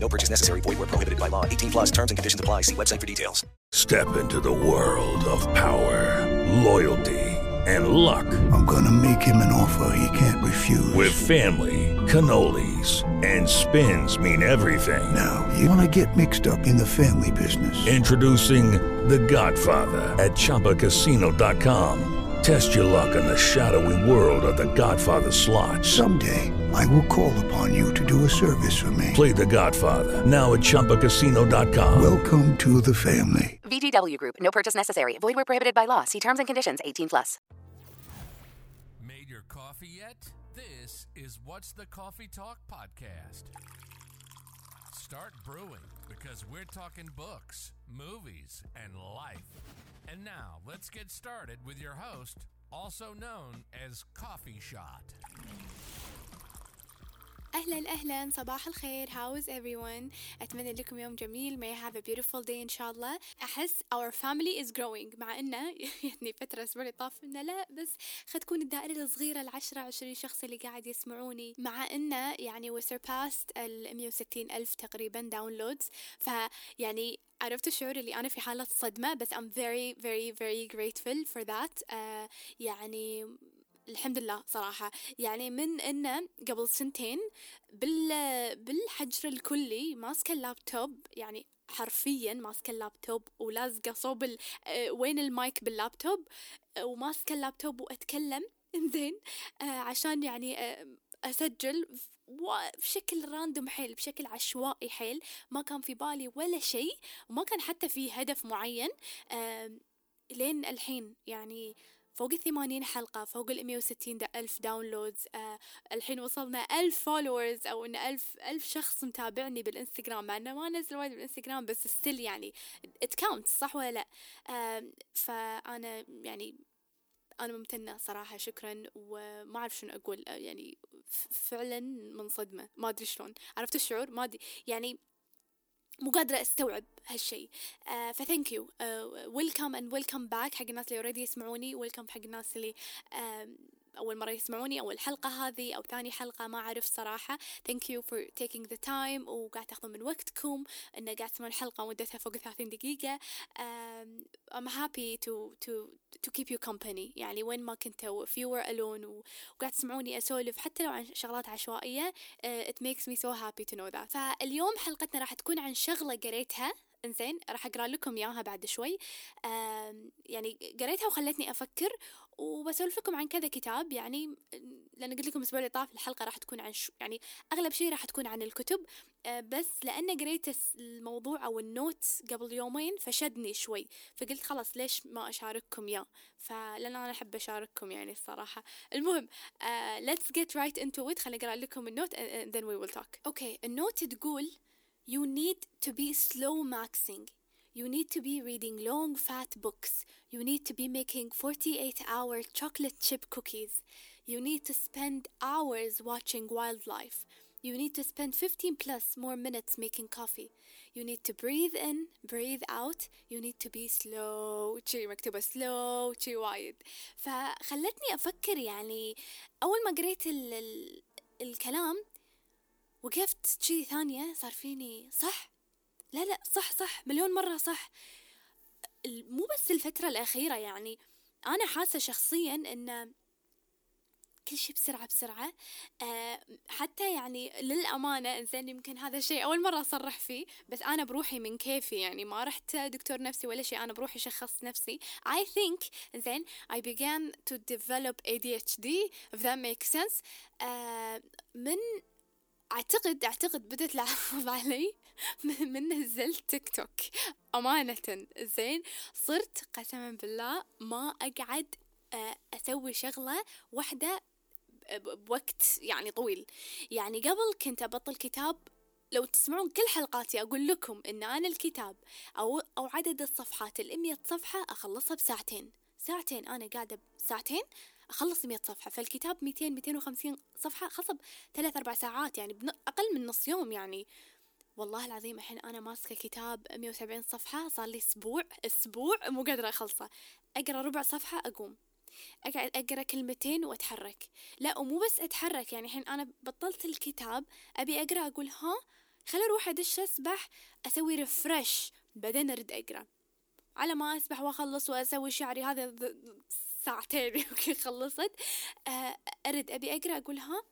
No purchase necessary. Void where prohibited by law. 18 plus terms and conditions apply. See website for details. Step into the world of power, loyalty, and luck. I'm gonna make him an offer he can't refuse. With family, cannolis, and spins mean everything. now, you wanna get mixed up in the family business. Introducing The Godfather at ChumbaCasino.com. Test your luck in the shadowy world of The Godfather slot. Someday, I will call upon you to do a service for me. Play The Godfather now at ChumbaCasino.com. Welcome to the family. VGW Group. No purchase necessary. Void where prohibited by law. See terms and conditions. 18 plus. Made your coffee yet? This is What's the Coffee Talk podcast. Start brewing because we're talking books, movies, and life. And now let's get started with your host, also known as Coffee Shot. أهلا أهلا. صباح الخير. How is everyone? أتمنى لكم يوم جميل. May have a beautiful day إن شاء الله. أحس our family is growing. مع انه يعني فترة الأسبوع اللي طاف انه لا بس خد تكون الدائرة الصغيرة العشرة عشرين شخص اللي قاعد يسمعوني. مع انه يعني we surpassed ال 160 ألف تقريبا downloads فيعني عرفت الشعور اللي أنا في حالة صدمة بس I'm very very very grateful for that. uh, يعني الحمد لله صراحة. يعني من انه قبل سنتين بال بالحجر الكلي ماسكة اللابتوب يعني حرفيا ماسكة اللابتوب ولازقة صوب ال... آه، وين المايك باللابتوب آه، وماسكة اللابتوب وأتكلم. إنزين آه، عشان يعني أسجل بشكل random حيل بشكل عشوائي حيل. ما كان في بالي ولا شيء وما كان حتى في هدف معين. لين الحين يعني فوق الثمانين حلقة فوق ال 160 دا ألف downloads آه الحين وصلنا ألف followers أو إن ألف ألف شخص متابعني بالإنستغرام مع إنه ما أنزل وايد بالإنستغرام بس still يعني it counts صح ولا لا؟ آه فأنا يعني أنا ممتنة صراحة شكرا وما أعرف شنو أقول آه، يعني فعلا منصدمة ما أدري شلون عرفت الشعور؟ ما أدري يعني مو قادرة أستوعب هالشيء ف thank you welcome and welcome back حق الناس اللي already يسمعوني welcome حق الناس اللي آه أول مرة يسمعوني أو الحلقة هذه أو ثاني حلقة ما أعرف صراحة. thank you for taking the time وقاعد تاخذون من وقتكم ان قاعد تسمعون الحلقة مدتها فوق 30 دقيقة. Um, I'm happy to to to keep you company. يعني وين ما كنتوا if you were alone وقاعد تسمعوني أسولف حتى لو عن شغلات عشوائية uh, it makes me so happy to know that. فاليوم حلقتنا راح تكون عن شغلة قريتها. إنزين راح أقرأ لكم إياها بعد شوي. آم، يعني قريتها وخلتني أفكر وبسولف لكم عن كذا كتاب يعني لأن قلت لكم الأسبوع اللي طاف الحلقة راح تكون عن شو يعني أغلب شيء راح تكون عن الكتب آه، بس لأن قريت الموضوع أو ال note قبل يومين فشدني شوي فقلت خلاص ليش ما أشارككم إياه؟ فلأن أنا أحب أشارككم يعني الصراحة. المهم let's get right into it خليني أقرأ لكم ال note then we will talk. okay ال note تقول You need to be slow maxing. You need to be reading long fat books. You need to be making 48 hour chocolate chip cookies. You need to spend hours watching wildlife. You need to spend 15 plus more minutes making coffee. You need to breathe in, breathe out. You need to be slow. شي مكتوبة slow شي وايد. فخلتني أفكر يعني أول ما قريت ال ال الكلام وقفت شي ثانية صار فيني صح لا لا صح صح مليون مرة صح. مو بس الفترة الأخيرة يعني أنا حاسة شخصيا إن كل شيء بسرعة بسرعة. أه حتى يعني للأمانة إنزين يمكن هذا الشيء أول مرة أصرح فيه بس أنا بروحي من كيفي يعني. ما رحت دكتور نفسي ولا شيء أنا بروحي شخص نفسي. I think إنزين I began to develop ADHD if that makes sense. أه من أعتقد أعتقد بدت العرض علي. من نزلت تيك توك. أمانة. زين صرت قسما بالله ما أقعد آه، أسوي شغلة واحدة بوقت يعني طويل. يعني قبل كنت أبطل كتاب. لو تسمعون كل حلقاتي أقول لكم إن أنا الكتاب أو أو عدد الصفحات الأمية صفحة أخلصها بساعتين. ساعتين أنا قاعدة ساعتين أخلص 100 صفحة. فالكتاب 200 250 صفحة خصب ثلاث أربع ساعات. يعني أقل من نص يوم يعني. والله العظيم الحين أنا ماسكة كتاب 170 صفحة صار لي أسبوع أسبوع مو قادرة أخلصه. أقرأ ربع صفحة أقوم. أقعد أقرأ كلمتين وأتحرك. لا ومو بس أتحرك يعني الحين أنا بطلت الكتاب أبي أقرأ أقول ها خل أروح أدش أسبح أسوي ريفرش بعدين أرد أقرأ. على ما أسبح وأخلص وأسوي شعري هذا ساعتين يمكن خلصت. آه، أرد أبي أقرأ أقول ها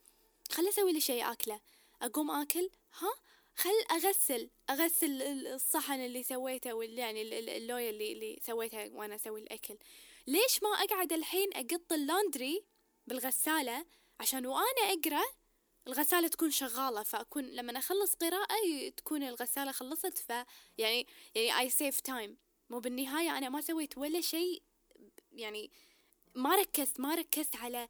خل أسوي لي شيء أكله. أقوم أكل ها خل أغسل أغسل الصحن اللي سويته واللي يعني اللوية اللي, اللي سويتها وأنا أسوي الأكل؟ ليش ما أقعد الحين أقط اللاندري بالغسالة؟ عشان وأنا أقرأ الغسالة تكون شغالة فأكون لما أخلص قراءة تكون الغسالة خلصت ف يعني يعني I save time. مو بالنهاية أنا ما سويت ولا شيء يعني ما ركزت ما ركزت على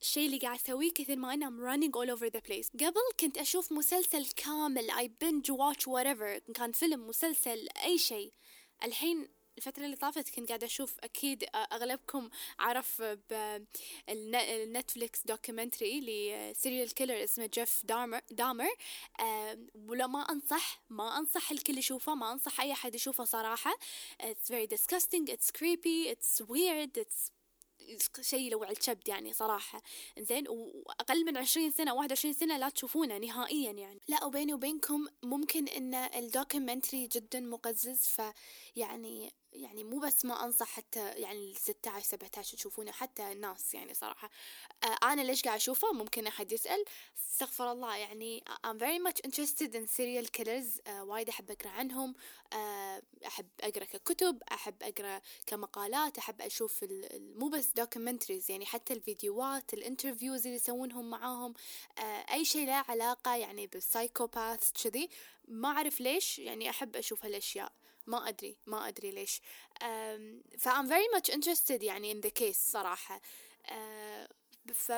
الشيء اللي قاعد أسويه كثر ما أنا I'm running all over the place. قبل كنت أشوف مسلسل كامل I binge watch whatever. كان فيلم مسلسل أي شيء الحين الفترة اللي طافت كنت قاعدة أشوف أكيد أغلبكم عرف بال Netflix documentary ل serial killer اسمه Jeff Dahmer Dahmer ولا ما أنصح ما أنصح الكل يشوفه ما أنصح أي أحد يشوفه صراحة. It's very disgusting it's creepy it's weird it's شيء لو على الكبد يعني صراحة. زين وأقل من عشرين سنة واحد وعشرين سنة لا تشوفونه نهائيا يعني. لا وبيني وبينكم ممكن أن الدوكيومنتري جدا مقزز فيعني يعني مو بس ما أنصح حتى يعني ال 16 17 تشوفونه حتى الناس يعني صراحة. آه أنا ليش قاعد أشوفه؟ ممكن أحد يسأل. استغفر الله يعني I'm very much interested in serial killers. آه وايد أحب أقرأ عنهم. آه أحب أقرأ ككتب أحب أقرأ كمقالات أحب أشوف مو بس documentaries يعني حتى الفيديوهات ال interviews اللي يسوونهم معاهم. آه أي شيء له علاقة يعني بال psychopath كذي. ما أعرف ليش يعني أحب أشوف هالأشياء. ما أدري ما أدري ليش. ف I'm very much interested يعني in the case صراحة. ف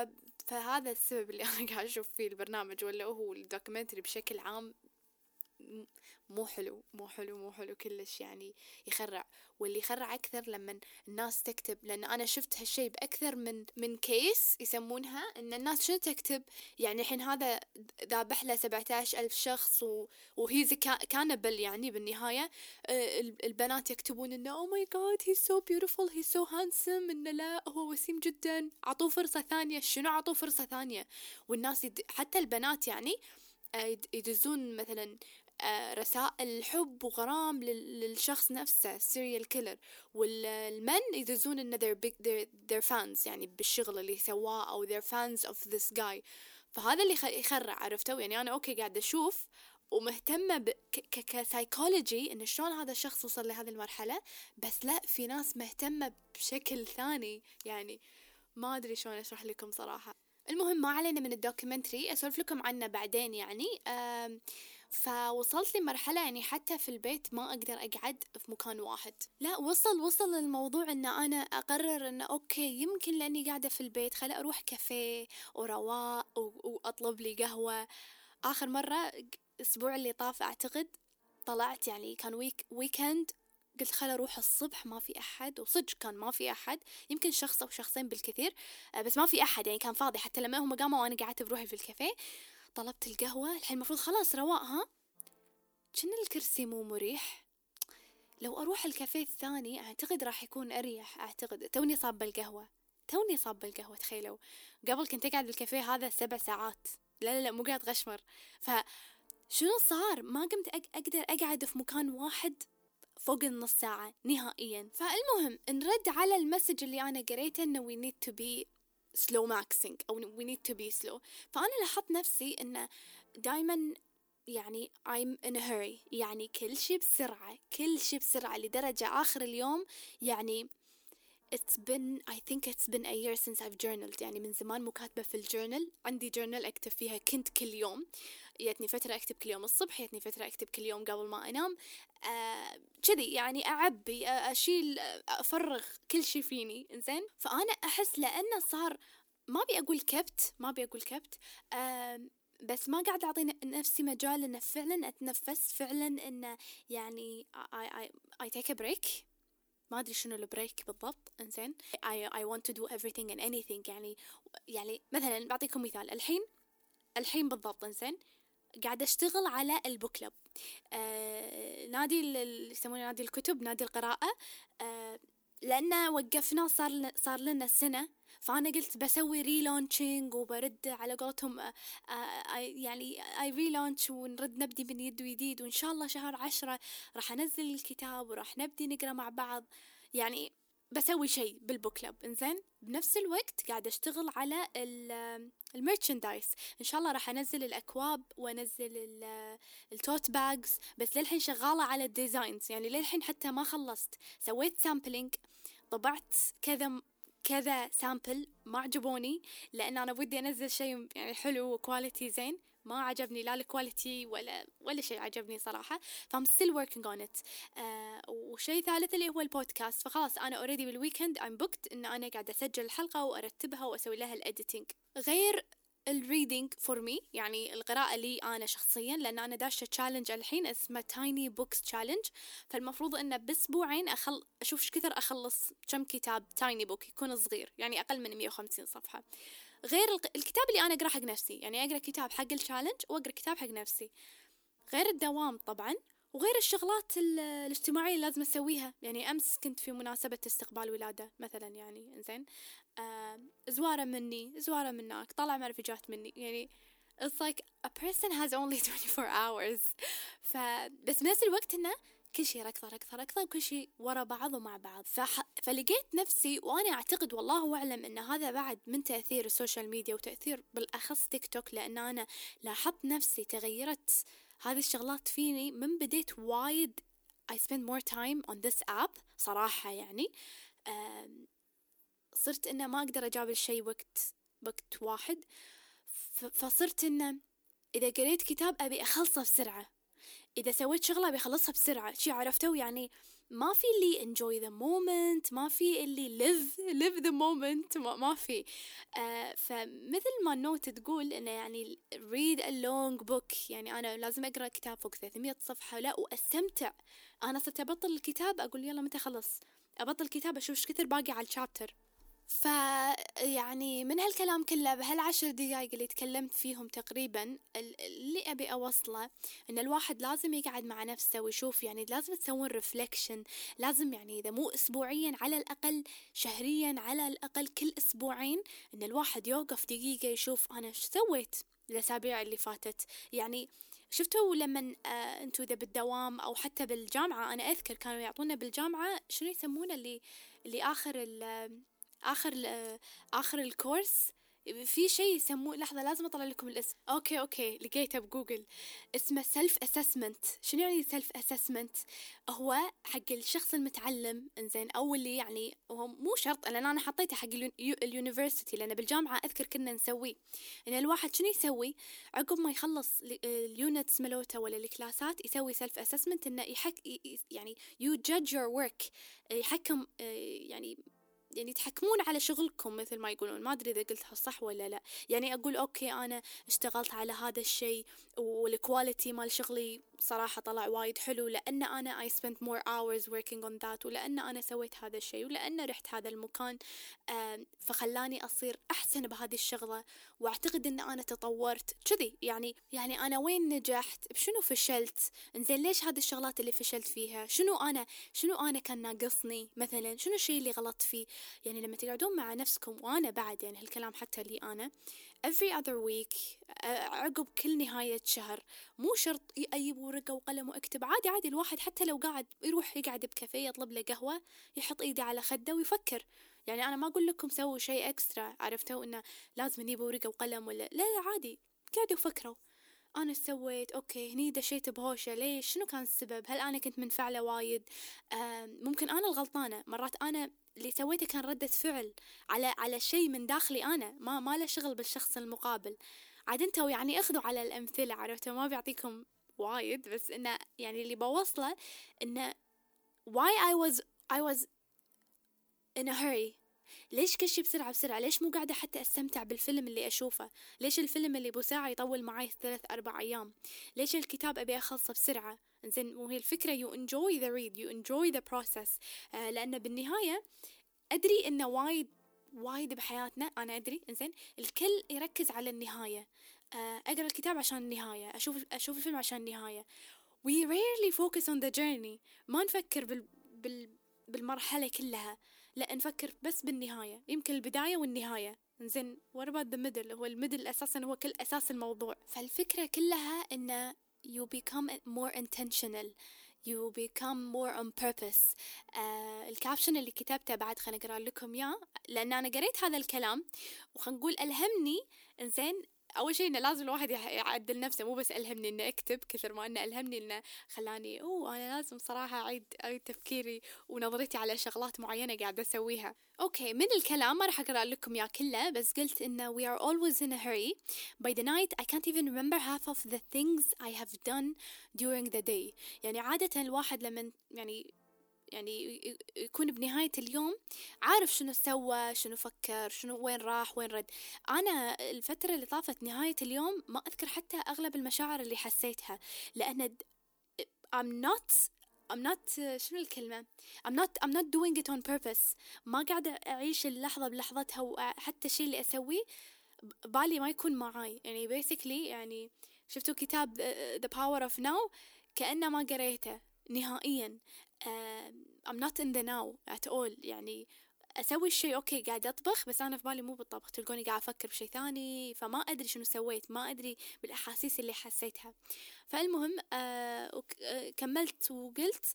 فهذا السبب اللي أنا قاعد أشوف فيه البرنامج ولا هو ال documentary بشكل عام مو حلو مو حلو مو حلو كلش يعني يخرع. واللي يخرع أكثر لما الناس تكتب لأن أنا شفت هالشي بأكثر من من case يسمونها إن الناس شنو تكتب؟ يعني الحين هذا ذابح له 17 ألف شخص و he's cannibal يعني بالنهاية. آه، البنات يكتبون إنه oh my God he's so beautiful he's so handsome إنه لا هو وسيم جدا. أعطوه فرصة ثانية. شنو أعطوه فرصة ثانية؟ والناس يد... حتى البنات يعني آه، يدزون مثلا رسائل حب وغرام للشخص نفسه serial killer والمن يدزون إن they're big they're, they're fans يعني بالشغل اللي سواه أو they're fans of this guy. فهذا اللي يخرع عرفتوا؟ يعني أنا okay قاعدة أشوف ومهتمة كسايكولوجي إن شلون هذا الشخص وصل لهذه المرحلة بس لا في ناس مهتمة بشكل ثاني. يعني ما أدري شلون أشرح لكم صراحة. المهم ما علينا من ال documentary أسولف لكم عنه بعدين يعني. فوصلت لمرحلة يعني حتى في البيت ما أقدر أقعد في مكان واحد. لا وصل وصل الموضوع أن أنا أقرر أن okay يمكن لأني قاعدة في البيت خلي أروح كافيه ورواء وأطلب لي قهوة. آخر مرة الأسبوع اللي طاف أعتقد طلعت يعني كان week weekend قلت خل أروح الصبح ما في أحد. وصدق كان ما في أحد يمكن شخص أو شخصين بالكثير بس ما في أحد يعني كان فاضي. حتى لما هم قاموا وأنا قعدت بروحي في الكافيه طلبت القهوة الحين المفروض خلاص رواق ها؟ كنا الكرسي مو مريح. لو أروح الكافيه الثاني أعتقد راح يكون أريح أعتقد. توني صابة القهوة. توني صابة القهوة تخيلوا. قبل كنت أقعد بالكافيه هذا سبع ساعات. لا لا لا مو قاعد غشمر فشنو صار؟ ما قمت أقدر أقعد في مكان واحد فوق النص ساعة نهائيا. فالمهم نرد على المسج اللي أنا قريته إنه we need to be slow maxing أو we need to be slow. فأنا لاحظت نفسي إنه دايما يعني I'm in a hurry. يعني كل شي بسرعة كل شي بسرعة لدرجة آخر اليوم يعني it's been I think it's been a year since I've journaled. يعني من زمان مو كاتبة في الجورنال عندي جورنال أكتب فيها كنت كل يوم. يتني فترة أكتب كل يوم الصبح يتني فترة أكتب كل يوم قبل ما أنام. آه كذي يعني أعبي أشيل أفرغ كل شي فيني. إنزين؟ فأنا أحس لأنه صار ما أبي أقول كبت ما أبي أقول كبت. آه بس ما قاعد أعطي نفسي مجال إنه فعلا أتنفس فعلا إنه يعني I, I, I take a break. ما أدري شنو البريك بالضبط إنزين. I, I want to do everything and anything يعني يعني مثلا بعطيكم مثال الحين الحين بالضبط إنزين. قاعدة أشتغل على ال book club. آه نادي اللي يسمونه نادي الكتب نادي القراءة. آه لأن وقفنا صار صار لنا سنة فأنا قلت بسوي relaunching وبرد على قولتهم آه، آه، يعني I relaunch ونرد نبدي من يديد وجديد وإن شاء الله شهر عشرة راح أنزل الكتاب وراح نبدي نقرأ مع بعض. يعني بسوي شيء بال book club إنزين بنفس الوقت قاعدة أشتغل على ال merchandise. إن شاء الله راح أنزل الأكواب وأنزل ال tote bags بس للحين شغالة على ال designs يعني للحين حتى ما خلصت. سويت sampling طبعت كذا كذا sample ما عجبوني لأن أنا ودي أنزل شيء يعني حلو و quality زين. ما عجبني لا ال quality ولا ولا شيء عجبني صراحة. ف I'm still on it. uh, وشيء ثالث اللي هو البودكاست فخلاص أنا already بال weekend I'm booked إن أنا قاعدة أسجل الحلقة وأرتبها وأسوي لها ال editing غير ال reading for me يعني القراءة لي أنا شخصيا لأن أنا داشة challenge الحين اسمه tiny books challenge فالمفروض إنه بأسبوعين أخل أشوف كثر أخلص كم كتاب tiny book يكون صغير يعني أقل من 150 صفحة. غير الكتاب اللي أنا أقرأ حق نفسي يعني أقرأ كتاب حق ال challenge وأقرأ كتاب حق نفسي. غير الدوام طبعا وغير الشغلات الاجتماعية اللي لازم أسويها. يعني أمس كنت في مناسبة استقبال ولادة مثلا يعني إنزين. زوارة مني زوارة منك طلع مع رفيجات مني. يعني it's like a person has only 24 hours. فبس بنفس الوقت إنه كل شيء ركضة ركضة ركضة وكل شيء ورا بعض ومع بعض. فح... فلقيت نفسي وأنا أعتقد والله أعلم أن هذا بعد من تأثير السوشيال ميديا وتأثير بالأخص تيك توك لأن أنا لاحظت نفسي تغيرت. هذه الشغلات فيني من بديت وايد I spend more time on this app صراحة يعني. صرت إنه ما أقدر أجابل شيء وقت وقت واحد. فصرت إنه إذا قريت كتاب أبي أخلصه بسرعة. إذا سويت شغلة أبي أخلصها بسرعة. شي عرفتوا يعني ما في اللي enjoy the moment ما في اللي live live the moment ما, ما في. آه فمثل ما ال note تقول إنه يعني read a long book. يعني أنا لازم أقرأ كتاب فوق 300 صفحة. لا وأستمتع. أنا صرت أبطل الكتاب أقول يلا متى خلص أبطل الكتاب أشوف إيش كثر باقي على ال chapter فيعني من هالكلام كله بهالعشر دقايق اللي تكلمت فيهم تقريبا اللي أبي أوصله إن الواحد لازم يقعد مع نفسه ويشوف يعني لازم تسوون reflection لازم يعني إذا مو أسبوعيا على الأقل شهريا على الأقل كل أسبوعين إن الواحد يوقف دقيقة يشوف أنا إيش سويت الأسابيع اللي فاتت. يعني شفتوا لما آه أنتوا إذا بالدوام أو حتى بالجامعة أنا أذكر كانوا يعطونا بالجامعة شنو يسمونه اللي اللي آخر آخر آخر الكورس في شيء يسموه لحظة لازم أطلع لكم الاسم. okay okay لقيته بجوجل. اسمه self assessment شنو يعني self assessment هو حق الشخص المتعلم. إنزين أو اللي يعني هو مو شرط لأن أنا حطيته حق ال university لأن بالجامعة أذكر كنا نسويه. إن الواحد شنو يسوي؟ عقب ما يخلص ال units مالوته ولا الكلاسات يسوي self assessment إنه يحك يعني you judge your work يحكم يعني يعني تحكمون على شغلكم مثل ما يقولون. ما أدري إذا قلتها صح ولا لا. يعني أقول okay أنا اشتغلت على هذا الشيء وال quality مال شغلي صراحة طلع وايد حلو لأن أنا I spent more hours working on that ولأن أنا سويت هذا الشيء ولأن رحت هذا المكان فخلاني أصير أحسن بهذه الشغلة. وأعتقد أن أنا تطورت كذي. يعني يعني أنا وين نجحت؟ بشنو فشلت؟ إنزين ليش هذه الشغلات اللي فشلت فيها؟ شنو أنا شنو أنا كان ناقصني مثلا؟ شنو الشيء اللي غلطت فيه؟ يعني لما تقعدون مع نفسكم وأنا بعد يعني هالكلام حتى لي أنا every other week عقب كل نهاية شهر مو شرط أجيب ورقة وقلم وأكتب عادي عادي الواحد حتى لو قاعد يروح يقعد بكافيه يطلب له قهوة يحط إيده على خده ويفكر. يعني أنا ما أقول لكم سووا شيء extra عرفتوا؟ إنه لازم نجيب ورقة وقلم ولا لا لا عادي. قاعدوا فكروا أنا سويت okay هني دشيت بهوشة. ليش؟ شنو كان السبب؟ هل أنا كنت منفعلة وايد؟ ممكن أنا الغلطانة. مرات أنا اللي سويته كان ردة فعل على على شيء من داخلي أنا. ما ما له شغل بالشخص المقابل. عاد أنتوا يعني أخذوا على الأمثلة عرفتوا؟ ما بيعطيكم وايد بس إنه يعني اللي بوصله إنه why I was I was in a hurry. ليش كل شي بسرعة بسرعة؟ ليش مو قاعدة حتى أستمتع بالفيلم اللي أشوفه؟ ليش الفيلم اللي بساعة يطول معي ثلاث أربع أيام؟ ليش الكتاب أبي أخلصه بسرعة؟ زين وهي الفكرة you enjoy the read you enjoy the process. آه لأن بالنهاية أدري إنه وايد وايد بحياتنا أنا أدري إنزين الكل يركز على النهاية. آه أقرأ الكتاب عشان النهاية أشوف أشوف الفيلم عشان النهاية. We rarely focus on the journey. ما نفكر بال, بال بالمرحلة كلها. لا نفكر بس بالنهاية يمكن البداية والنهاية. زين what about the middle هو الميدل أساسا هو كل أساس الموضوع. فالفكرة كلها إنه you become more intentional. You become more on purpose. آه ال caption اللي كتبته بعد خليني أقرأ لكم إياه لأن أنا قريت هذا الكلام وخلينا نقول ألهمني. إنزين أول شيء إنه لازم الواحد يعدل نفسه مو بس ألهمني انه أكتب كثر ما إنه ألهمني إنه خلاني أوه أنا لازم صراحة أعيد أعيد تفكيري ونظرتي على شغلات معينة قاعدة أسويها. okay من الكلام ما راح أقرأ لكم إياه كله بس قلت إنه we are always in a hurry. By the night I can't even remember half of the things I have done during the day. يعني عادة الواحد لما يعني يعني يكون بنهاية اليوم عارف شنو سوى شنو فكر شنو وين راح وين رد. أنا الفترة اللي طافت نهاية اليوم ما أذكر حتى أغلب المشاعر اللي حسيتها لأن I'm not I'm not شنو الكلمة؟ I'm not I'm not doing it on purpose. ما قاعدة أعيش اللحظة بلحظتها وحتى الشيء اللي أسويه بالي ما يكون معاي. يعني basically يعني شفتوا كتاب The Power of Now كأنه ما قريته نهائيا. I'm not in the now at all. يعني أسوي الشيء okay قاعد أطبخ بس أنا في بالي مو بالطبخ. تلقوني قاعد أفكر بشيء ثاني فما أدري شنو سويت ما أدري بالأحاسيس اللي حسيتها. فالمهم آه كملت وقلت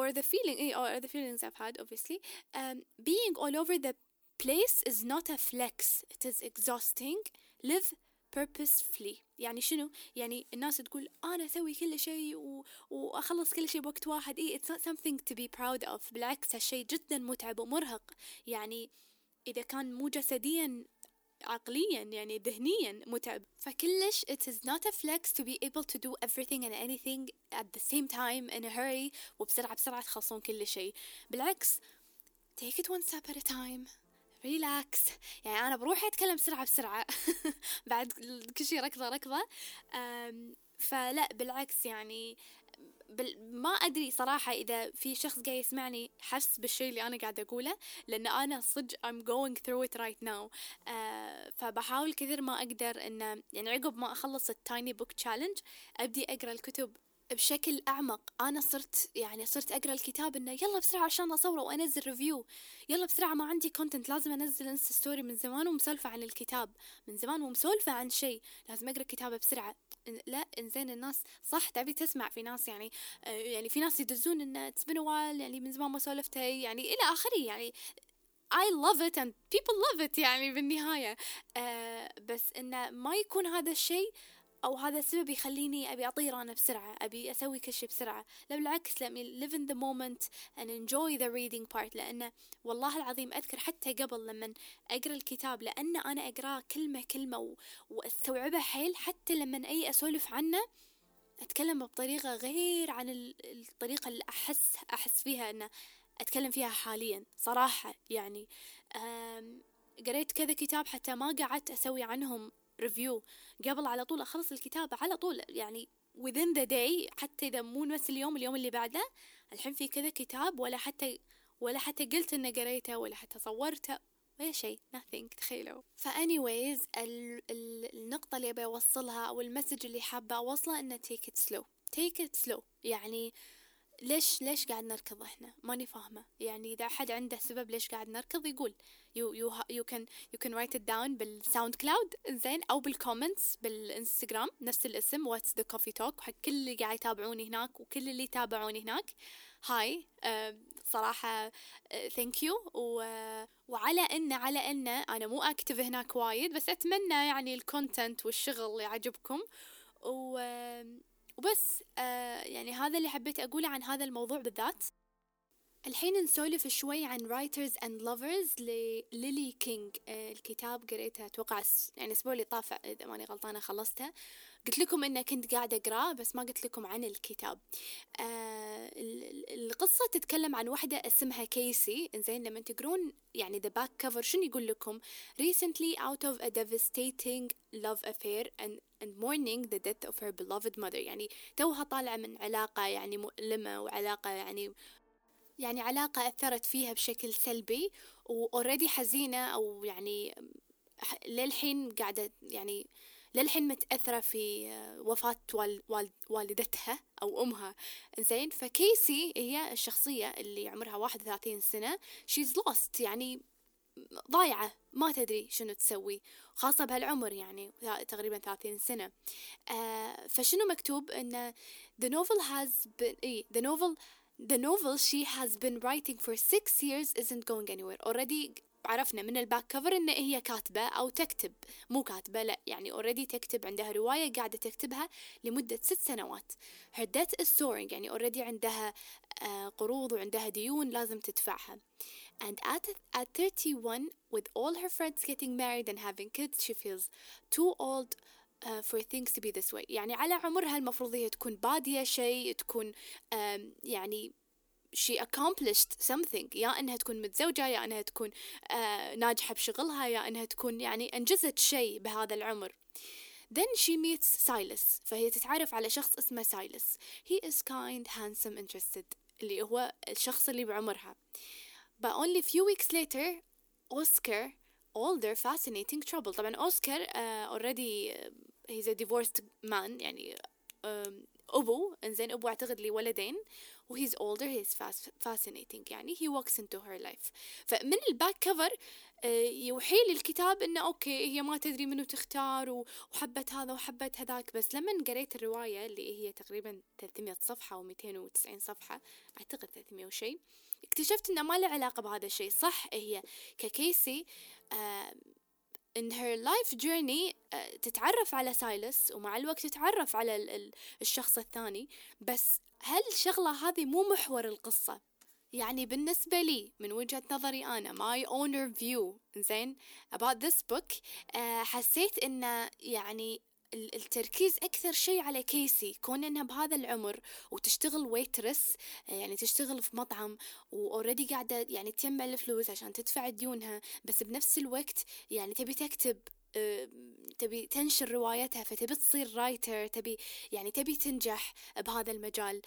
or the feeling eh, or the feelings I've had obviously. um, being all over the place is not a flex. It is exhausting. Live purposefully. يعني شنو؟ يعني الناس تقول أنا أسوي كل شيء و... وأخلص كل شيء بوقت واحد. إيه it's not something to be proud of. بالعكس هالشيء جدا متعب ومرهق. يعني إذا كان مو جسديا عقليا يعني ذهنيا متعب. فكلش it is not a flex to be able to do everything and anything at the same time in a hurry وبسرعة بسرعة تخلصون كل شيء. بالعكس take it one step at a time. relax يعني أنا بروحي أتكلم بسرعة بسرعة. بعد كل شيء ركضة ركضة. فلا بالعكس يعني بل ما أدري صراحة إذا في شخص قاعد يسمعني حس بالشيء اللي أنا قاعدة أقوله لأن أنا صدق I'm going through it right now. uh, فبحاول كثير ما أقدر إن يعني عقب ما أخلص ال tiny book challenge أبدي أقرأ الكتب بشكل أعمق. أنا صرت يعني صرت أقرأ الكتاب إنه يلا بسرعة عشان أصوره وأنزل review يلا بسرعة ما عندي content لازم أنزل Insta story من زمان ومسولفة عن الكتاب. من زمان ومسولفة عن شيء. لازم أقرأ كتابه بسرعة. لا إنزين الناس صح تبي تسمع في ناس يعني يعني في ناس يدزون إنه تسبن يعني من زمان ما سولفت يعني إلى آخره يعني I love it and people love it يعني بالنهاية. uh, بس إنه ما يكون هذا الشيء أو هذا السبب يخليني أبي أطير أنا بسرعة أبي أسوي كل شيء بسرعة. لا بالعكس let me live in the moment and enjoy the reading part. لأنه والله العظيم أذكر حتى قبل لما أقرأ الكتاب لأن أنا أقرأه كلمة كلمة و... وأستوعبه حيل حتى لما أي أسولف عنه أتكلم بطريقة غير عن الطريقة اللي أحس أحس فيها أنه أتكلم فيها حاليا صراحة يعني. قريت كذا كتاب حتى ما قعدت أسوي عنهم review قبل على طول أخلص الكتاب على طول يعني within the day حتى إذا مو نفس اليوم اليوم اللي بعده الحين في كذا كتاب ولا حتى ولا حتى قلت إني قريته ولا حتى صورته ولا شيء nothing تخيلوا. ف anyways ال ال النقطة اللي أبي أوصلها أو ال message اللي حابة أوصله إنه take it slow take it slow. يعني ليش ليش قاعد نركض إحنا؟ ماني فاهمة. يعني إذا أحد عنده سبب ليش قاعد نركض يقول. You you you can you can write it down بال SoundCloud زين أو بال comments بالإنستغرام نفس الاسم What's the Coffee Talk حق كل اللي قاعد يتابعوني هناك وكل اللي يتابعوني هناك. hi uh, صراحة thank uh, you وعلى إن على إن أنا مو active هناك وايد بس أتمنى يعني ال content والشغل يعجبكم. و وبس آه يعني هذا اللي حبيت أقوله عن هذا الموضوع بالذات. الحين نسولف شوي عن Writers and Lovers لليلي كينج الكتاب قريته أتوقع يعني الأسبوع اللي طاف إذا ماني غلطانة خلصته. قلت لكم ان كنت قاعدة اقراه بس ما قلت لكم عن الكتاب. آه القصة تتكلم عن واحدة اسمها كيسي. إنزين لما تقرون يعني the back cover شنو يقول لكم؟ Recently out of a devastating love affair and and mourning the death of her beloved mother. يعني توها طالعة من علاقة يعني مؤلمة وعلاقة يعني يعني علاقة أثرت فيها بشكل سلبي وأوريدي حزينة أو يعني للحين قاعدة يعني للحين متأثرة في وفاة والدتها أو أمها. زين فكيسي هي الشخصية اللي عمرها واحد وثلاثين سنة. She's lost يعني ضايعة ما تدري شنو تسوي خاصة بهالعمر يعني تقريبا ثلاثين سنة آه فشنو مكتوب إن the novel has been إيه the novel the novel she has been writing for six years isn't going anywhere already عرفنا من ال back cover إن هي كاتبة أو تكتب مو كاتبة لا يعني already تكتب عندها رواية قاعدة تكتبها لمدة ست سنوات. Her debt is soaring يعني already عندها قروض وعندها ديون لازم تدفعها. And at, at 31 with all her friends getting married and having kids she feels too old Uh, for things to be this way. يعني على عمرها المفروض هي تكون بادية شيء تكون um, يعني she accomplished something يا انها تكون متزوجة يا انها تكون uh, ناجحة بشغلها يا انها تكون يعني انجزت شيء بهذا العمر Then she meets Silas فهي تتعرف على شخص اسمه سايلس he is kind handsome interested اللي هو الشخص اللي بعمرها but only few weeks later Oscar older fascinating trouble طبعا أوسكار uh, already uh, he's a divorced man يعني um, أبو إنزين أبو أعتقد لي ولدين و he's older he's fascinating يعني he walks into her life. فمن ال back cover يوحي لي الكتاب إنه okay هي ما تدري منو تختار وحبت هذا وحبت هذاك. بس لما قريت الرواية اللي هي تقريبا 300 صفحة و 290 صفحة أعتقد 300 وشي اكتشفت إنه ما له علاقة بهذا الشيء. صح هي ككيسي آه in her life journey uh, تتعرف على سايلس ومع الوقت تتعرف على ال ال الشخص الثاني بس هل الشغلة هذه مو محور القصة؟ يعني بالنسبة لي من وجهة نظري أنا my owner view زين about this book uh, حسيت إنه يعني التركيز أكثر شيء على كيسي كون إنها بهذا العمر وتشتغل waitress يعني تشتغل في مطعم و already قاعدة يعني تجمع الفلوس عشان تدفع ديونها بس بنفس الوقت يعني تبي تكتب تبي تنشر روايتها فتبي تصير writer تبي يعني تبي تنجح بهذا المجال.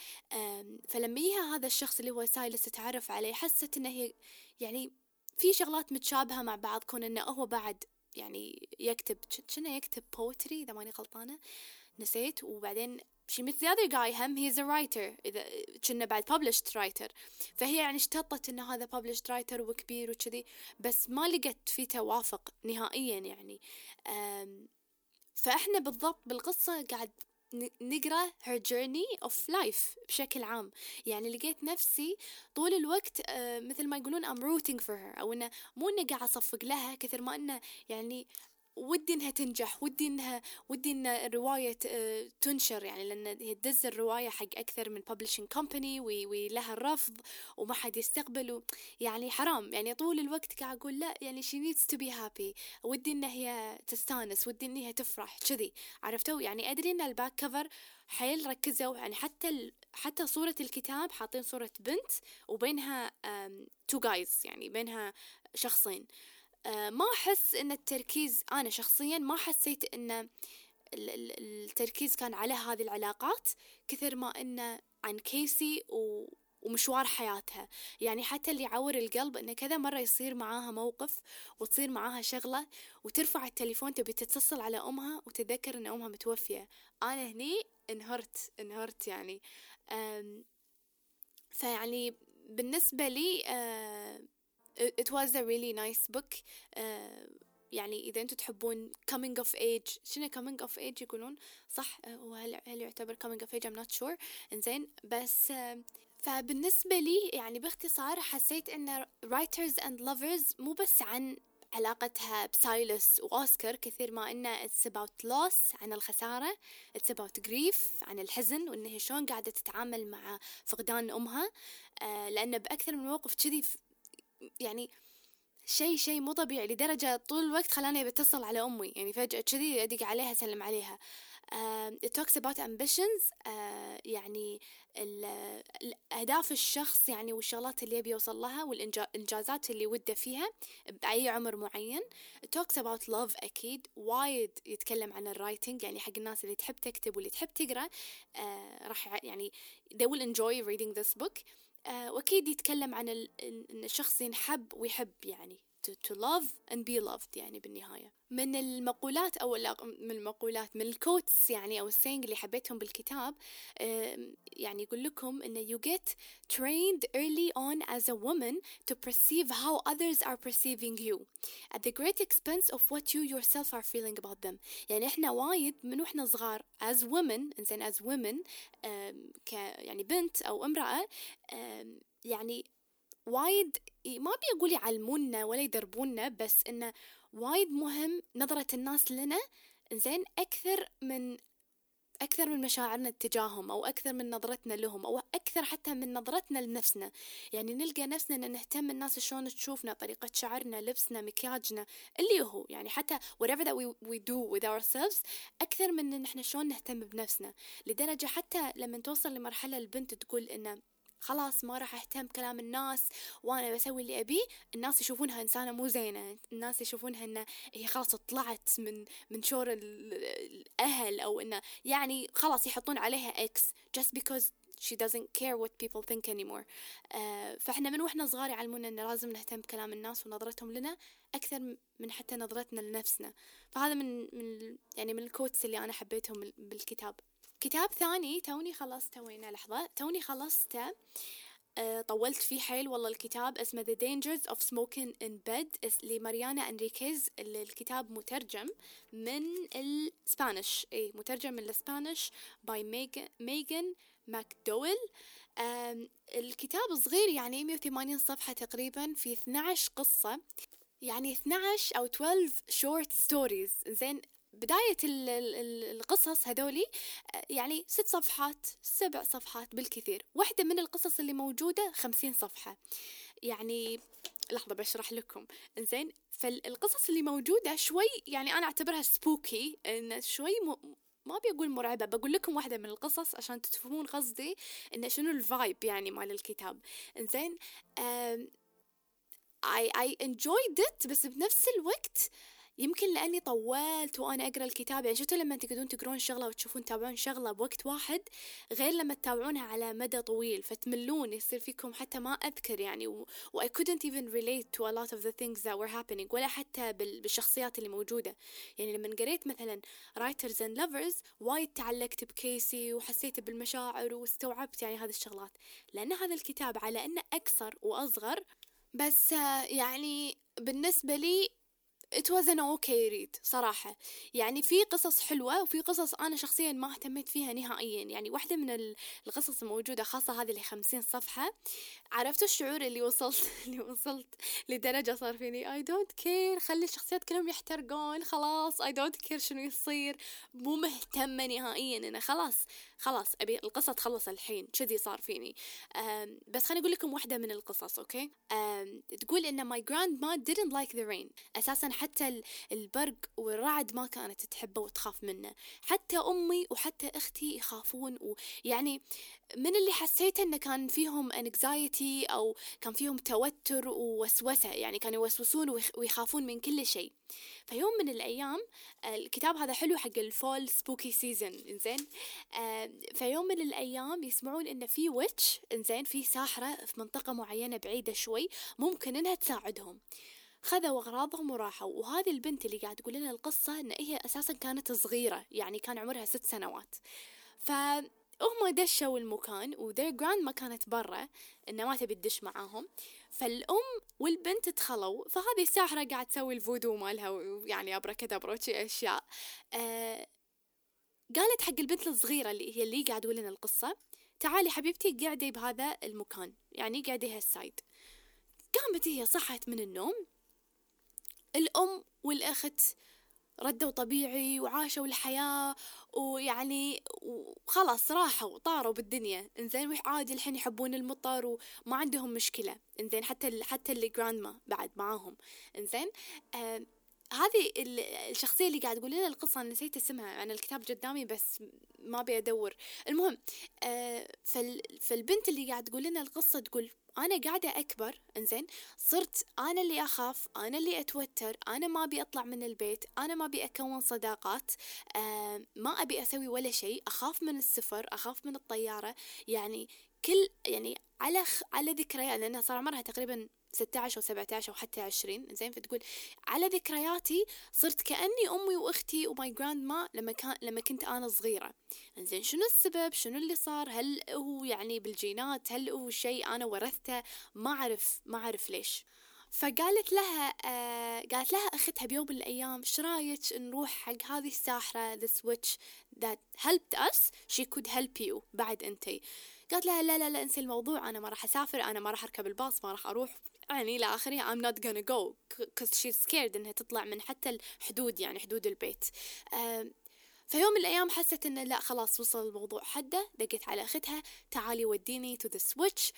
فلما يها هذا الشخص اللي هو سايلس تتعرف عليه حست إنه هي يعني في شغلات متشابهة مع بعض كون إنه هو بعد يعني يكتب شنو يكتب poetry إذا ماني غلطانة نسيت. وبعدين she meets the other guy هم he's a writer. إذا كنا بعد published writer. فهي يعني اشتطت إن هذا published writer وكبير وكذي. بس ما لقت في توافق نهائيا يعني. فإحنا بالضبط بالقصة قاعد نقرأ her journey of life بشكل عام. يعني لقيت نفسي طول الوقت آه مثل ما يقولون I'm rooting for her أو إنه مو إنه قاعد أصفق لها كثر ما إنه يعني ودي إنها تنجح ودي إنها ودي إن الرواية تنشر يعني لأن هي تدز الرواية حق أكثر من publishing company ولها الرفض وما حد يستقبل يعني حرام. يعني طول الوقت قاعد أقول لا يعني she needs to be happy. ودي إن هي تستانس ودي إن هي تفرح كذي. عرفتوا؟ يعني أدري إن الباك كفر حيل ركزوا يعني حتى ال... حتى صورة الكتاب حاطين صورة بنت وبينها تو جايز يعني بينها شخصين. ما أحس إن التركيز أنا شخصيا ما حسيت إن التركيز كان على هذه العلاقات كثر ما إنه عن كيسي و ومشوار حياتها. يعني حتى اللي يعور القلب إنه كذا مرة يصير معاها موقف وتصير معاها شغلة وترفع التليفون تبي تتصل على أمها وتتذكر إن أمها متوفية. أنا هني انهرت انهرت يعني. فيعني بالنسبة لي it was a really nice book. Uh, يعني إذا أنتم تحبون coming of age شنو coming of age يقولون؟ صح هو هل, يعتبر coming of age I'm not sure. إنزين بس uh, فبالنسبة لي يعني باختصار حسيت إن writers and lovers مو بس عن علاقتها بسايلس وأوسكار كثير ما إنه it's about loss عن الخسارة it's about grief عن الحزن وإن هي شلون قاعدة تتعامل مع فقدان أمها. آه لأن بأكثر من موقف كذي يعني شيء شيء مو طبيعي لدرجة طول الوقت خلاني بتصل على أمي. يعني فجأة كذي أدق عليها أسلم عليها. uh, it talks about ambitions. uh, يعني أهداف الشخص يعني والشغلات اللي يبي يوصل لها والإنجازات اللي وده فيها بأي عمر معين. It talks about love أكيد. وايد يتكلم عن ال writing يعني حق الناس اللي تحب تكتب واللي تحب تقرأ. uh, راح يعني they will enjoy reading this book. وأكيد يتكلم عن إن الشخص ينحب ويحب يعني to, to love and be loved يعني بالنهاية. من المقولات أو من المقولات من ال quotes يعني أو ال saying اللي حبيتهم بالكتاب يعني يقول لكم إنه you get trained early on as a woman to perceive how others are perceiving you at the great expense of what you yourself are feeling about them. يعني إحنا وايد من وإحنا صغار as women إنزين as women ك يعني بنت أو امرأة يعني وايد ما ابي أقول يعلمونا ولا يدربونا بس إنه وايد مهم نظرة الناس لنا زين أكثر من أكثر من مشاعرنا اتجاههم أو أكثر من نظرتنا لهم أو أكثر حتى من نظرتنا لنفسنا. يعني نلقى نفسنا أن نهتم الناس شلون تشوفنا طريقة شعرنا لبسنا مكياجنا اللي هو. يعني حتى whatever that we, we do with ourselves أكثر من أن إحنا شلون نهتم بنفسنا. لدرجة حتى لما توصل لمرحلة البنت تقول إنه خلاص ما راح أهتم كلام الناس وأنا بسوي اللي أبيه. الناس يشوفونها إنسانة مو زينة. الناس يشوفونها إنه هي خلاص طلعت من من شور الأهل أو إنه يعني خلاص يحطون عليها إكس just because she doesn't care what people think anymore. uh, فإحنا من وإحنا صغار يعلمونا ان لازم نهتم بكلام الناس ونظرتهم لنا أكثر من حتى نظرتنا لنفسنا. فهذا من من يعني من ال quotes اللي أنا حبيتهم بالكتاب. كتاب ثاني توني خلصت توينا لحظة. توني خلصته أه طولت فيه حيل والله الكتاب اسمه The Dangers of Smoking in Bed لماريانا أنريكيز الكتاب مترجم من ال Spanish إي مترجم من ال Spanish by ميغان ماكدويل الكتاب صغير يعني 180 صفحة تقريبا في 12 قصة. يعني 12 أو 12 short stories. زين بداية القصص هذولي يعني ست صفحات سبع صفحات بالكثير. واحدة من القصص اللي موجودة خمسين صفحة. يعني لحظة بشرح لكم. إنزين فالقصص اللي موجودة شوي يعني أنا أعتبرها spooky إن شوي م... ما ابي أقول مرعبة. بقول لكم واحدة من القصص عشان تفهمون قصدي انه شنو ال vibe يعني مال الكتاب. إنزين I I enjoyed it بس بنفس الوقت يمكن لأني طولت وأنا أقرأ الكتاب يعني شفتوا لما تقدرون تقرون شغلة وتشوفون تتابعون شغلة بوقت واحد غير لما تتابعونها على مدى طويل فتملون يصير فيكم حتى ما أذكر يعني و, I couldn't even relate to a lot of the things that were happening ولا حتى بالشخصيات اللي موجودة. يعني لما قريت مثلا writers and lovers وايد تعلقت بكيسي وحسيت بالمشاعر واستوعبت يعني هذه الشغلات. لأن هذا الكتاب على أنه أكثر وأصغر بس يعني بالنسبة لي it was an okay read صراحة. يعني في قصص حلوة وفي قصص أنا شخصيا ما اهتميت فيها نهائيا. يعني واحدة من القصص الموجودة خاصة هذه اللي خمسين صفحة. عرفت الشعور اللي وصلت اللي وصلت لدرجة صار فيني I don't care خلي الشخصيات كلهم يحترقون خلاص I don't care شنو يصير. مو مهتمة نهائيا أنا خلاص خلاص أبي القصة تخلص الحين كذي صار فيني. بس خليني أقول لكم واحدة من القصص أوكي؟ تقول إن my grandma didn't like the rain. أساسا حتى البرق والرعد ما كانت تحبه وتخاف منه. حتى أمي وحتى أختي يخافون ويعني من اللي حسيته إنه كان فيهم anxiety أو كان فيهم توتر ووسوسة يعني كانوا يوسوسون ويخافون من كل شيء. فيوم من الأيام الكتاب هذا حلو حق ال fall spooky season إنزين. فيوم من الأيام يسمعون ان في witch إنزين في ساحرة في منطقة معينة بعيدة شوي ممكن إنها تساعدهم. خذوا أغراضهم وراحوا. وهذه البنت اللي قاعد تقول لنا القصة إن هي أساسا كانت صغيرة يعني كان عمرها ست سنوات. ف هم دشوا المكان و their grandma كانت برا انه ما تبي تدش معاهم. فالأم والبنت دخلوا فهذه الساحره قاعد تسوي الفودو مالها ويعني abracadabra وشي أشياء. آه قالت حق البنت الصغيرة اللي هي اللي قاعد تقول لنا القصة تعالي حبيبتي قاعدة بهذا المكان يعني قاعدة هال side قامت هي صحت من النوم الأم والأخت ردوا طبيعي وعاشوا الحياة ويعني وخلاص راحوا طاروا بالدنيا. إنزين عادي الحين يحبون المطر وما عندهم مشكلة. إنزين حتى حتى اللي جراندما بعد معاهم. إنزين آه هذه الشخصية اللي قاعد تقول لنا القصة أنا نسيت اسمها أنا الكتاب قدامي بس ما أبي أدور. المهم آه فالبنت اللي قاعد تقول لنا القصة تقول أنا قاعدة أكبر إنزين صرت أنا اللي أخاف أنا اللي أتوتر أنا ما أبي أطلع من البيت أنا ما أبي أكون صداقات آه ما أبي أسوي ولا شيء أخاف من السفر أخاف من الطيارة يعني كل يعني على خ... على ذكريات لأنها صار عمرها تقريبا 16 أو 17 أو حتى 20 زين؟ فتقول على ذكرياتي صرت كأني أمي وأختي و my grandma لما كان لما كنت أنا صغيرة. زين شنو السبب؟ شنو اللي صار؟ هل هو يعني بالجينات؟ هل هو شيء أنا ورثته؟ ما أعرف ما أعرف ليش. فقالت لها آه قالت لها أختها بيوم من الأيام إيش رأيك نروح حق هذه الساحرة the switch that helped us she could help you. بعد أنتي. قالت لها لا لا لا إنسي الموضوع أنا ما راح أسافر أنا ما راح أركب الباص ما راح أروح. يعني إلى آخره I'm not gonna go cause she's scared إنها تطلع من حتى الحدود يعني حدود البيت. في يوم من الأيام حست إنه لا خلاص وصل الموضوع حده دقت على أختها تعالي وديني to the switch.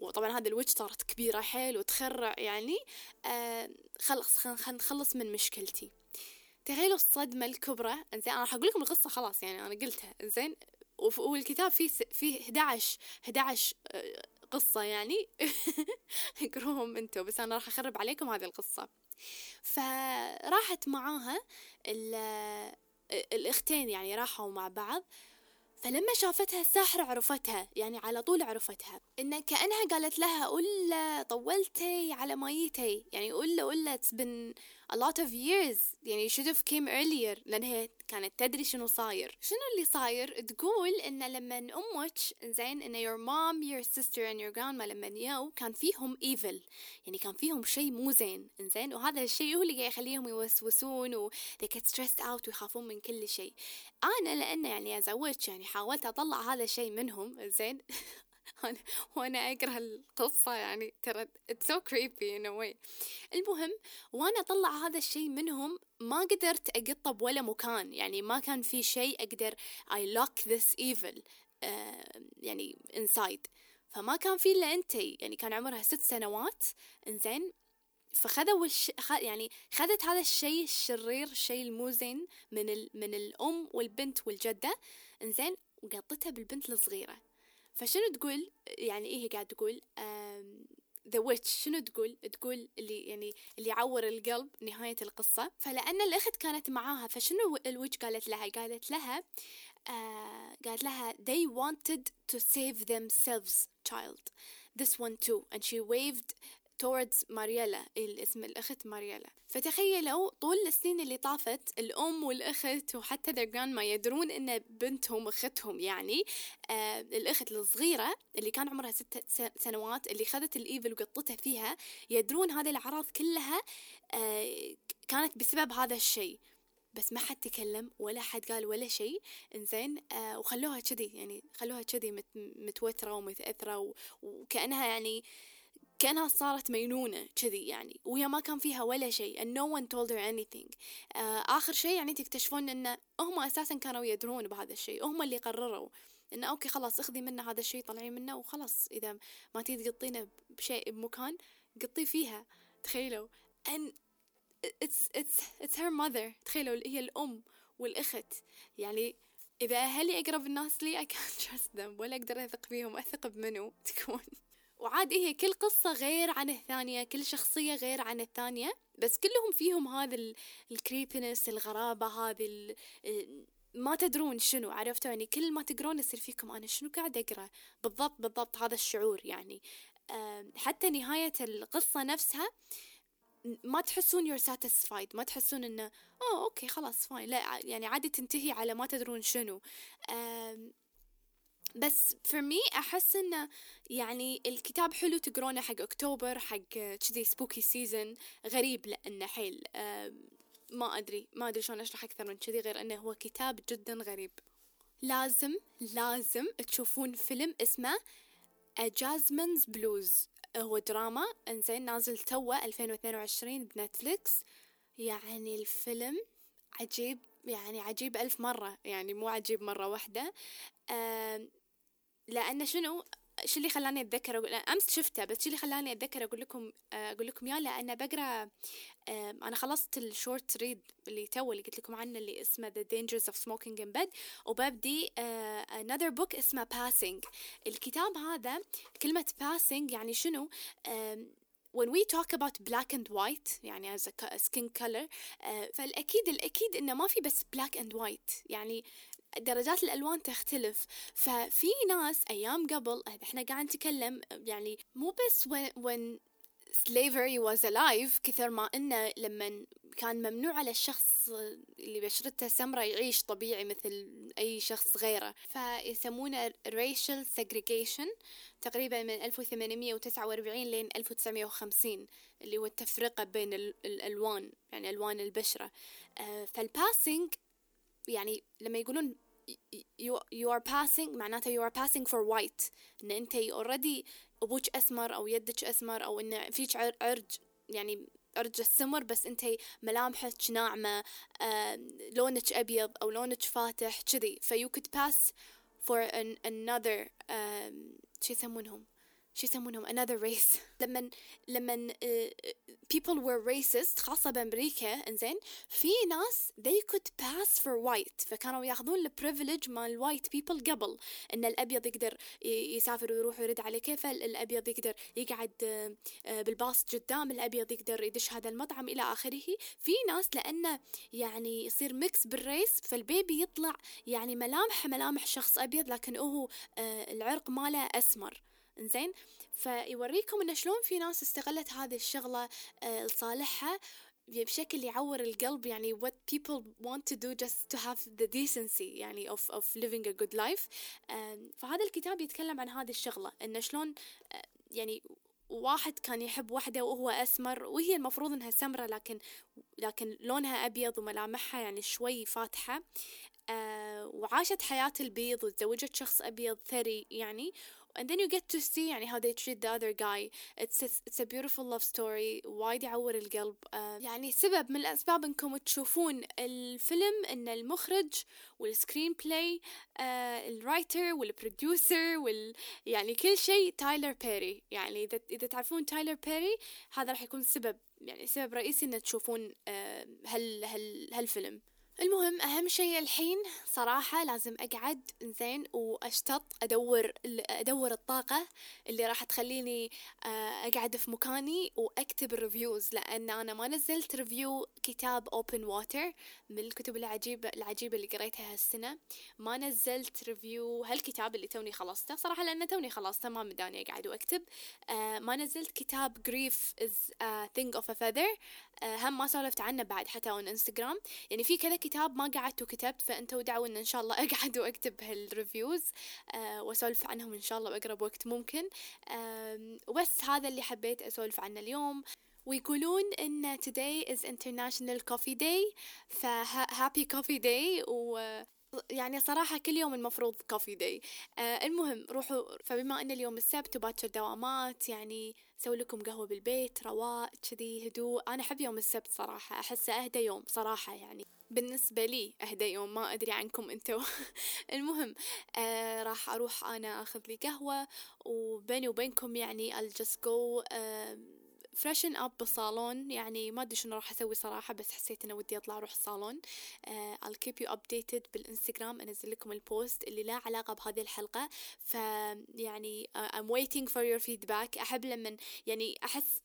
وطبعا هذا الويتش صارت كبيرة حيل وتخرع يعني. آه خلص خلينا نخلص من مشكلتي. تخيلوا الصدمة الكبرى. إنزين أنا راح أقول لكم القصة خلاص يعني أنا قلتها. إنزين والكتاب فيه فيه 11 11 قصة يعني. اقروهم انتو بس أنا راح أخرب عليكم هذه القصة. فراحت معاها الأختين يعني راحوا مع بعض. فلما شافتها الساحرة عرفتها يعني على طول عرفتها. إن كأنها قالت لها قول طولتي على مايتي يعني قول it's been a lot of years. يعني should have came earlier. لأن هي كانت تدري شنو صاير. شنو اللي صاير؟ تقول إن لما أمك زين إن your mom your sister and your grandma لما يو كان فيهم evil. يعني كان فيهم شيء مو زين. زين؟ وهذا الشيء هو اللي يخليهم يوسوسون و they get stressed out ويخافون من كل شيء. أنا لأن يعني أزوجت يعني حاولت أطلع هذا الشيء منهم. زين؟ وأنا أقرأ القصة يعني ترى so creepy in a way. المهم وأنا أطلع هذا الشيء منهم ما قدرت اقطه بولا مكان. يعني ما كان في شيء أقدر lock this evil uh, يعني inside. فما كان في إلا انتي يعني كان عمرها ست سنوات. إنزين فخذوا الش... خ... يعني خذت هذا الشيء الشرير الشيء المو زين من ال... من الأم والبنت والجدة. إنزين وقطتها بالبنت الصغيرة. فشنو تقول؟ يعني إيه هي قاعد تقول؟ the witch شنو تقول؟ تقول اللي يعني اللي يعور القلب نهاية القصة. فلأن الأخت كانت معاها فشنو ال witch قالت لها؟ قالت لها آه قالت لها they wanted to save themselves child. This one too. And she waved towards مارييلا الاسم الأخت مارييلا فتخيلوا طول السنين اللي طافت الأم والأخت وحتى their grandma يدرون إن بنتهم أختهم يعني آه الأخت الصغيرة اللي كان عمرها ست سنوات اللي خذت الإيفل وقطتها فيها يدرون هذه الأعراض كلها آه كانت بسبب هذا الشيء. بس ما حد تكلم ولا حد قال ولا شيء. إنزين آه وخلوها كذي يعني خلوها كذي مت متوترة ومتأثرة وكأنها يعني آه كأنها صارت مينونة كذي يعني وهي ما كان فيها ولا شيء and no one told her anything. آه آخر شيء يعني تكتشفون إن هم أساسا كانوا يدرون بهذا الشيء هم اللي قرروا إنه okay خلاص اخذي منه هذا الشيء طلعي منه وخلاص إذا ما تريد تقطينه بشيء بمكان قطيه فيها. تخيلوا. And it's it's it's her mother. تخيلوا هي الأم والأخت. يعني إذا أهلي أقرب الناس لي I can't trust them ولا أقدر أثق فيهم أثق بمنو؟ تكون. وعاد هي كل قصة غير عن الثانية كل شخصية غير عن الثانية بس كلهم فيهم هذا ال creepiness الغرابة هذه ما تدرون شنو عرفتوا؟ يعني كل ما تقرون يصير فيكم أنا شنو قاعد أقرأ؟ بالضبط بالضبط هذا الشعور يعني. حتى نهاية القصة نفسها ما تحسون you're satisfied ما تحسون إنه oh okay خلاص fine لا يعني عادي تنتهي على ما تدرون شنو. بس for me أحس إنه يعني الكتاب حلو تقرونه حق أكتوبر حق كذي spooky season غريب لأنه حيل ما أدري ما أدري شلون أشرح أكثر من كذي غير إنه هو كتاب جدا غريب. لازم لازم تشوفون فيلم اسمه Jasmine's Blues. هو دراما إنزين نازل توه 2022 بنتفليكس. يعني الفيلم عجيب يعني عجيب ألف مرة يعني مو عجيب مرة واحدة. لأن شنو؟ شو اللي خلاني أتذكر أقول أمس شفته بس شو اللي خلاني أتذكر أقول لكم أقول لكم يا لأن بقرأ أنا خلصت ال short read اللي تو اللي قلت لكم عنه اللي اسمه The Dangers of Smoking in Bed وببدي آه، another book اسمه Passing. الكتاب هذا كلمة passing يعني شنو؟ when we talk about black and white يعني as a skin color آه، فالأكيد الأكيد إنه ما في بس black and white يعني درجات الألوان تختلف. ففي ناس أيام قبل إحنا قاعد نتكلم يعني مو بس when, when slavery was alive كثر ما إنه لما كان ممنوع على الشخص اللي بشرته سمراء يعيش طبيعي مثل أي شخص غيره. فيسمونه racial segregation تقريبا من 1849 لين 1950 اللي هو التفرقة بين ال- الألوان يعني ألوان البشرة. آه، فالباسنج يعني لما يقولون you, you are passing معناته you are passing for white. إن أنت already أبوك أسمر أو يدك أسمر أو إن فيك عر- عرق يعني عرق السمر بس أنت ملامحك ناعمة لونك أبيض أو لونك فاتح كذي. ف you could pass for an, another شو يسمونهم؟ شو يسمونهم؟ Another race. لما لما uh, people were racist خاصة بأمريكا إنزين في ناس they could pass for white فكانوا ياخذون ال privilege مال white people قبل إن الأبيض يقدر يسافر ويروح ويرد على كيفه الأبيض يقدر يقعد آه، آه، بالباص قدام الأبيض يقدر يدش هذا المطعم إلى آخره. في ناس لأنه يعني يصير mix بال race فال baby يطلع يعني ملامح ملامح شخص أبيض لكن هو آه، العرق ماله أسمر. إنزين؟ فيوريكم انه شلون في ناس استغلت هذه الشغلة آه، لصالحها بشكل يعور القلب يعني what people want to do just to have the decency يعني of, of living a good life. فهذا الكتاب يتكلم عن هذه الشغلة انه شلون آه، يعني واحد كان يحب واحدة وهو أسمر وهي المفروض إنها سمرة لكن لكن لونها أبيض وملامحها يعني شوي فاتحة. وعاشت حياة البيض وتزوجت شخص أبيض ثري يعني. And then you get to see يعني how they treat the other guy. It's a, it's a beautiful love story. وايد يعور القلب. آه يعني سبب من الأسباب إنكم تشوفون الفيلم إن المخرج وال screenplay آه ال writer وال producer وال يعني كل شيء تايلر بيري يعني إذا إذا تعرفون تايلر بيري هذا راح يكون سبب يعني سبب رئيسي إن تشوفون آه هال هال هالفيلم. المهم أهم شيء الحين صراحة لازم أقعد إنزين وأشحط أدور أدور الطاقة اللي راح تخليني آه، أقعد في مكاني وأكتب ال reviews لأن أنا ما نزلت review كتاب Open Water من الكتب العجيبة العجيبة اللي قريتها هالسنة. ما نزلت review هالكتاب اللي توني خلصته. صراحة لأن توني خلصته ما مداني أقعد وأكتب. آه، ما نزلت كتاب Grief is a thing of a feather. هم ما سولفت عنه بعد حتى on انستغرام يعني في كذا كتاب ما قعدت وكتبت فانتوا دعوا إن إن شاء الله أقعد وأكتب هال reviews آه وأسولف عنهم إن شاء الله بأقرب وقت ممكن. آم، وبس هذا اللي حبيت أسولف عنه اليوم. ويقولون إن today is international coffee day ف happy coffee day. و يعني صراحة كل يوم المفروض كوفي داي آه المهم روحوا فبما إن اليوم السبت وباكر دوامات يعني سوي لكم قهوة بالبيت رواق كذي هدوء. أنا أحب يوم السبت صراحة احسه أهدى يوم صراحة يعني. بالنسبة لي أهدى يوم ما أدري عنكم أنتو. المهم آه راح أروح أنا أخذ لي قهوة وبيني وبينكم يعني I'll just go آه freshen up بالصالون يعني ما أدري شنو راح أسوي صراحة بس حسيت إنه ودي أطلع أروح الصالون. uh, I'll keep you updated بالإنستغرام أنزل لكم ال post اللي لا علاقة بهذه الحلقة. ف يعني uh, I'm waiting for your feedback. أحب لما يعني أحس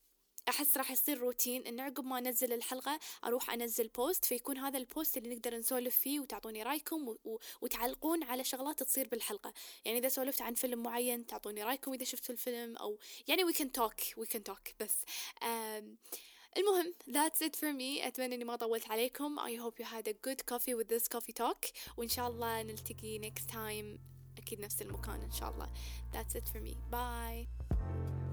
أحس راح يصير روتين إن عقب ما أنزل الحلقة أروح أنزل post فيكون هذا ال post اللي نقدر نسولف فيه وتعطوني رأيكم و- و- وتعلقون على شغلات تصير بالحلقة. يعني إذا سولفت عن فيلم معين تعطوني رأيكم إذا شفتوا الفيلم أو يعني we can talk we can talk بس. um, المهم that's it for me. أتمنى إني ما طولت عليكم. I hope you had a good coffee with this coffee talk. وإن شاء الله نلتقي next time. أكيد نفس المكان إن شاء الله. That's it for me. Bye.